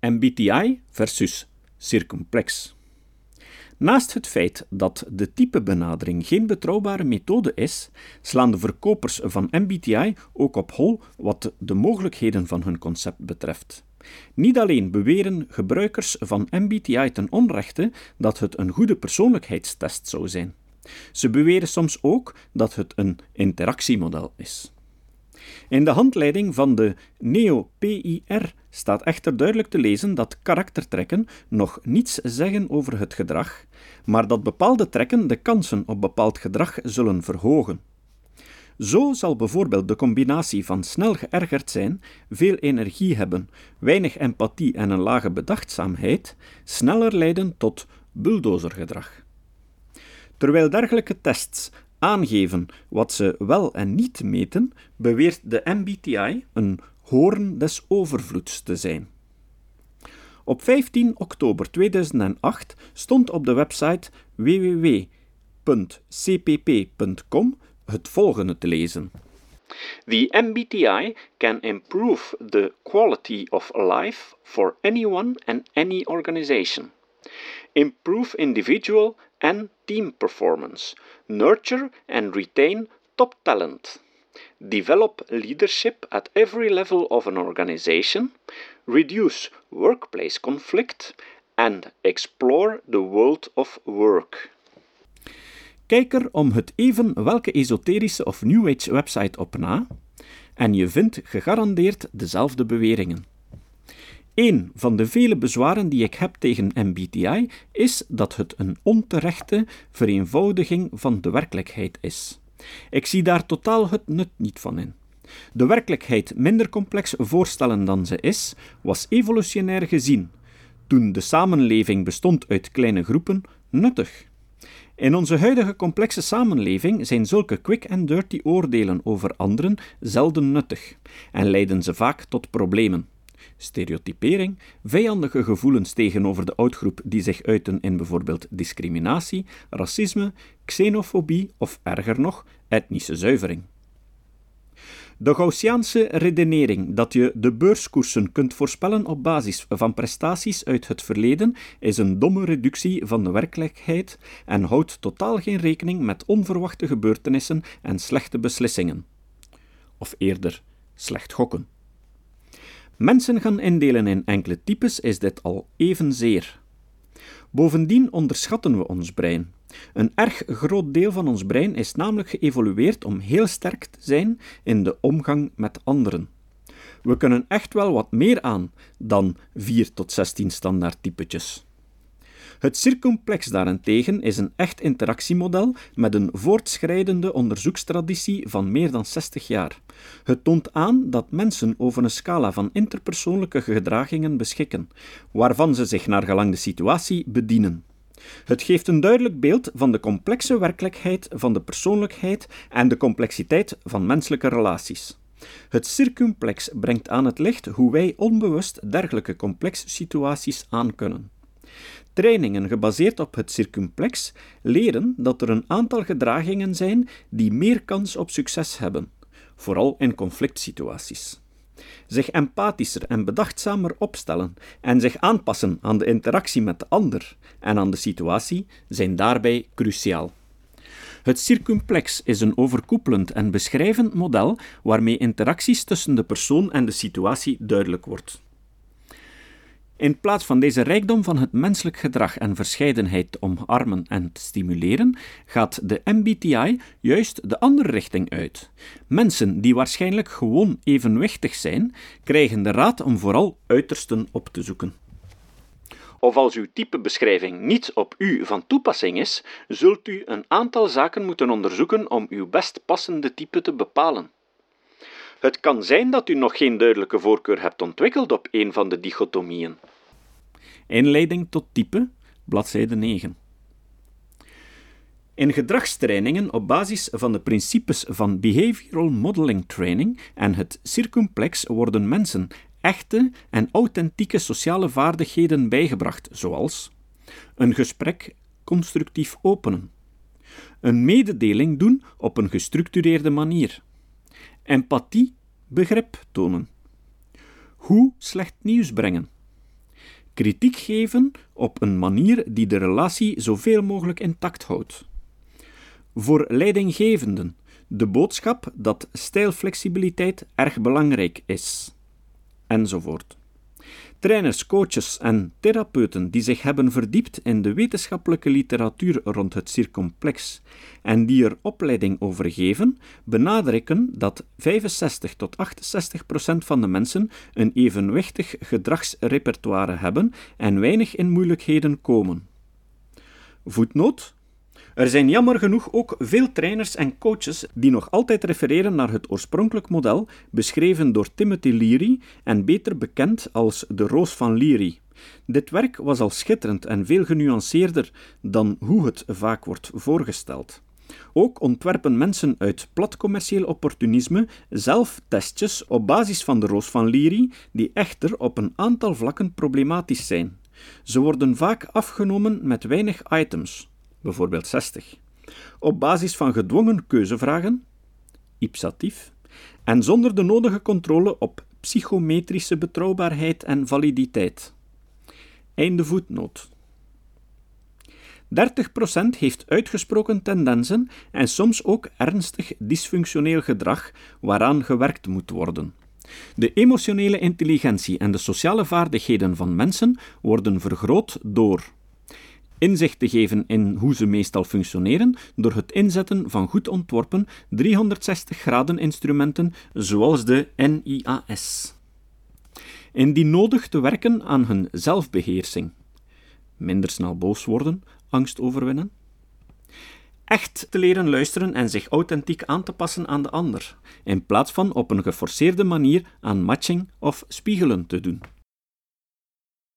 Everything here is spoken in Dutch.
MBTI versus circumplex. Naast het feit dat de typebenadering geen betrouwbare methode is, slaan de verkopers van MBTI ook op hol wat de mogelijkheden van hun concept betreft. Niet alleen beweren gebruikers van MBTI ten onrechte dat het een goede persoonlijkheidstest zou zijn. Ze beweren soms ook dat het een interactiemodel is. In de handleiding van de Neo-PIR staat echter duidelijk te lezen dat karaktertrekken nog niets zeggen over het gedrag, maar dat bepaalde trekken de kansen op bepaald gedrag zullen verhogen. Zo zal bijvoorbeeld de combinatie van snel geërgerd zijn, veel energie hebben, weinig empathie en een lage bedachtzaamheid sneller leiden tot bulldozergedrag. Terwijl dergelijke tests aangeven wat ze wel en niet meten, beweert de MBTI een hoorn des overvloeds te zijn. Op 15 oktober 2008 stond op de website www.cpp.com het volgende te lezen. The MBTI can improve the quality of life for anyone and any organization. Improve individual and team performance. Nurture and retain top talent. Develop leadership at every level of an organization. Reduce workplace conflict. And explore the world of work. Kijk er om het even welke esoterische of New Age website op na en je vindt gegarandeerd dezelfde beweringen. Een van de vele bezwaren die ik heb tegen MBTI is dat het een onterechte vereenvoudiging van de werkelijkheid is. Ik zie daar totaal het nut niet van in. De werkelijkheid minder complex voorstellen dan ze is, was evolutionair gezien, toen de samenleving bestond uit kleine groepen, nuttig. In onze huidige complexe samenleving zijn zulke quick and dirty oordelen over anderen zelden nuttig en leiden ze vaak tot problemen. Stereotypering, vijandige gevoelens tegenover de oudgroep die zich uiten in bijvoorbeeld discriminatie, racisme, xenofobie of erger nog, etnische zuivering. De Gaussiaanse redenering dat je de beurskoersen kunt voorspellen op basis van prestaties uit het verleden is een domme reductie van de werkelijkheid en houdt totaal geen rekening met onverwachte gebeurtenissen en slechte beslissingen. Of eerder, slecht gokken. Mensen gaan indelen in enkele types is dit al evenzeer. Bovendien onderschatten we ons brein. Een erg groot deel van ons brein is namelijk geëvolueerd om heel sterk te zijn in de omgang met anderen. We kunnen echt wel wat meer aan dan 4 tot 16 standaardtypetjes. Het circumplex daarentegen is een echt interactiemodel met een voortschrijdende onderzoekstraditie van meer dan 60 jaar. Het toont aan dat mensen over een scala van interpersoonlijke gedragingen beschikken, waarvan ze zich naar gelang de situatie bedienen. Het geeft een duidelijk beeld van de complexe werkelijkheid van de persoonlijkheid en de complexiteit van menselijke relaties. Het circumplex brengt aan het licht hoe wij onbewust dergelijke complexe situaties aankunnen. Trainingen gebaseerd op het circumplex leren dat er een aantal gedragingen zijn die meer kans op succes hebben, vooral in conflictsituaties. Zich empathischer en bedachtzamer opstellen en zich aanpassen aan de interactie met de ander en aan de situatie zijn daarbij cruciaal. Het circumplex is een overkoepelend en beschrijvend model waarmee interacties tussen de persoon en de situatie duidelijk wordt. In plaats van deze rijkdom van het menselijk gedrag en verscheidenheid omarmen en stimuleren, gaat de MBTI juist de andere richting uit. Mensen die waarschijnlijk gewoon evenwichtig zijn, krijgen de raad om vooral uitersten op te zoeken. Of als uw typebeschrijving niet op u van toepassing is, zult u een aantal zaken moeten onderzoeken om uw best passende type te bepalen. Het kan zijn dat u nog geen duidelijke voorkeur hebt ontwikkeld op een van de dichotomieën. Inleiding tot type, bladzijde 9. In gedragstrainingen op basis van de principes van Behavioral Modeling Training en het circumplex worden mensen echte en authentieke sociale vaardigheden bijgebracht, zoals een gesprek constructief openen, een mededeling doen op een gestructureerde manier, empathie, begrip tonen, hoe slecht nieuws brengen, kritiek geven op een manier die de relatie zoveel mogelijk intact houdt. Voor leidinggevenden de boodschap dat stijlflexibiliteit erg belangrijk is, enzovoort. Trainers, coaches en therapeuten die zich hebben verdiept in de wetenschappelijke literatuur rond het circomplex en die er opleiding over geven, benadrukken dat 65 tot 68 procent van de mensen een evenwichtig gedragsrepertoire hebben en weinig in moeilijkheden komen. Voetnoot er zijn jammer genoeg ook veel trainers en coaches die nog altijd refereren naar het oorspronkelijk model, beschreven door Timothy Leary en beter bekend als de Roos van Leary. Dit werk was al schitterend en veel genuanceerder dan hoe het vaak wordt voorgesteld. Ook ontwerpen mensen uit plat commercieel opportunisme zelf testjes op basis van de Roos van Leary, die echter op een aantal vlakken problematisch zijn. Ze worden vaak afgenomen met weinig items bijvoorbeeld 60, op basis van gedwongen keuzevragen, ipsatief, en zonder de nodige controle op psychometrische betrouwbaarheid en validiteit. Einde voetnoot. 30% heeft uitgesproken tendensen en soms ook ernstig dysfunctioneel gedrag waaraan gewerkt moet worden. De emotionele intelligentie en de sociale vaardigheden van mensen worden vergroot door inzicht te geven in hoe ze meestal functioneren door het inzetten van goed ontworpen 360 graden instrumenten zoals de NIAS. Indien nodig te werken aan hun zelfbeheersing. Minder snel boos worden, angst overwinnen. Echt te leren luisteren en zich authentiek aan te passen aan de ander, in plaats van op een geforceerde manier aan matching of spiegelen te doen.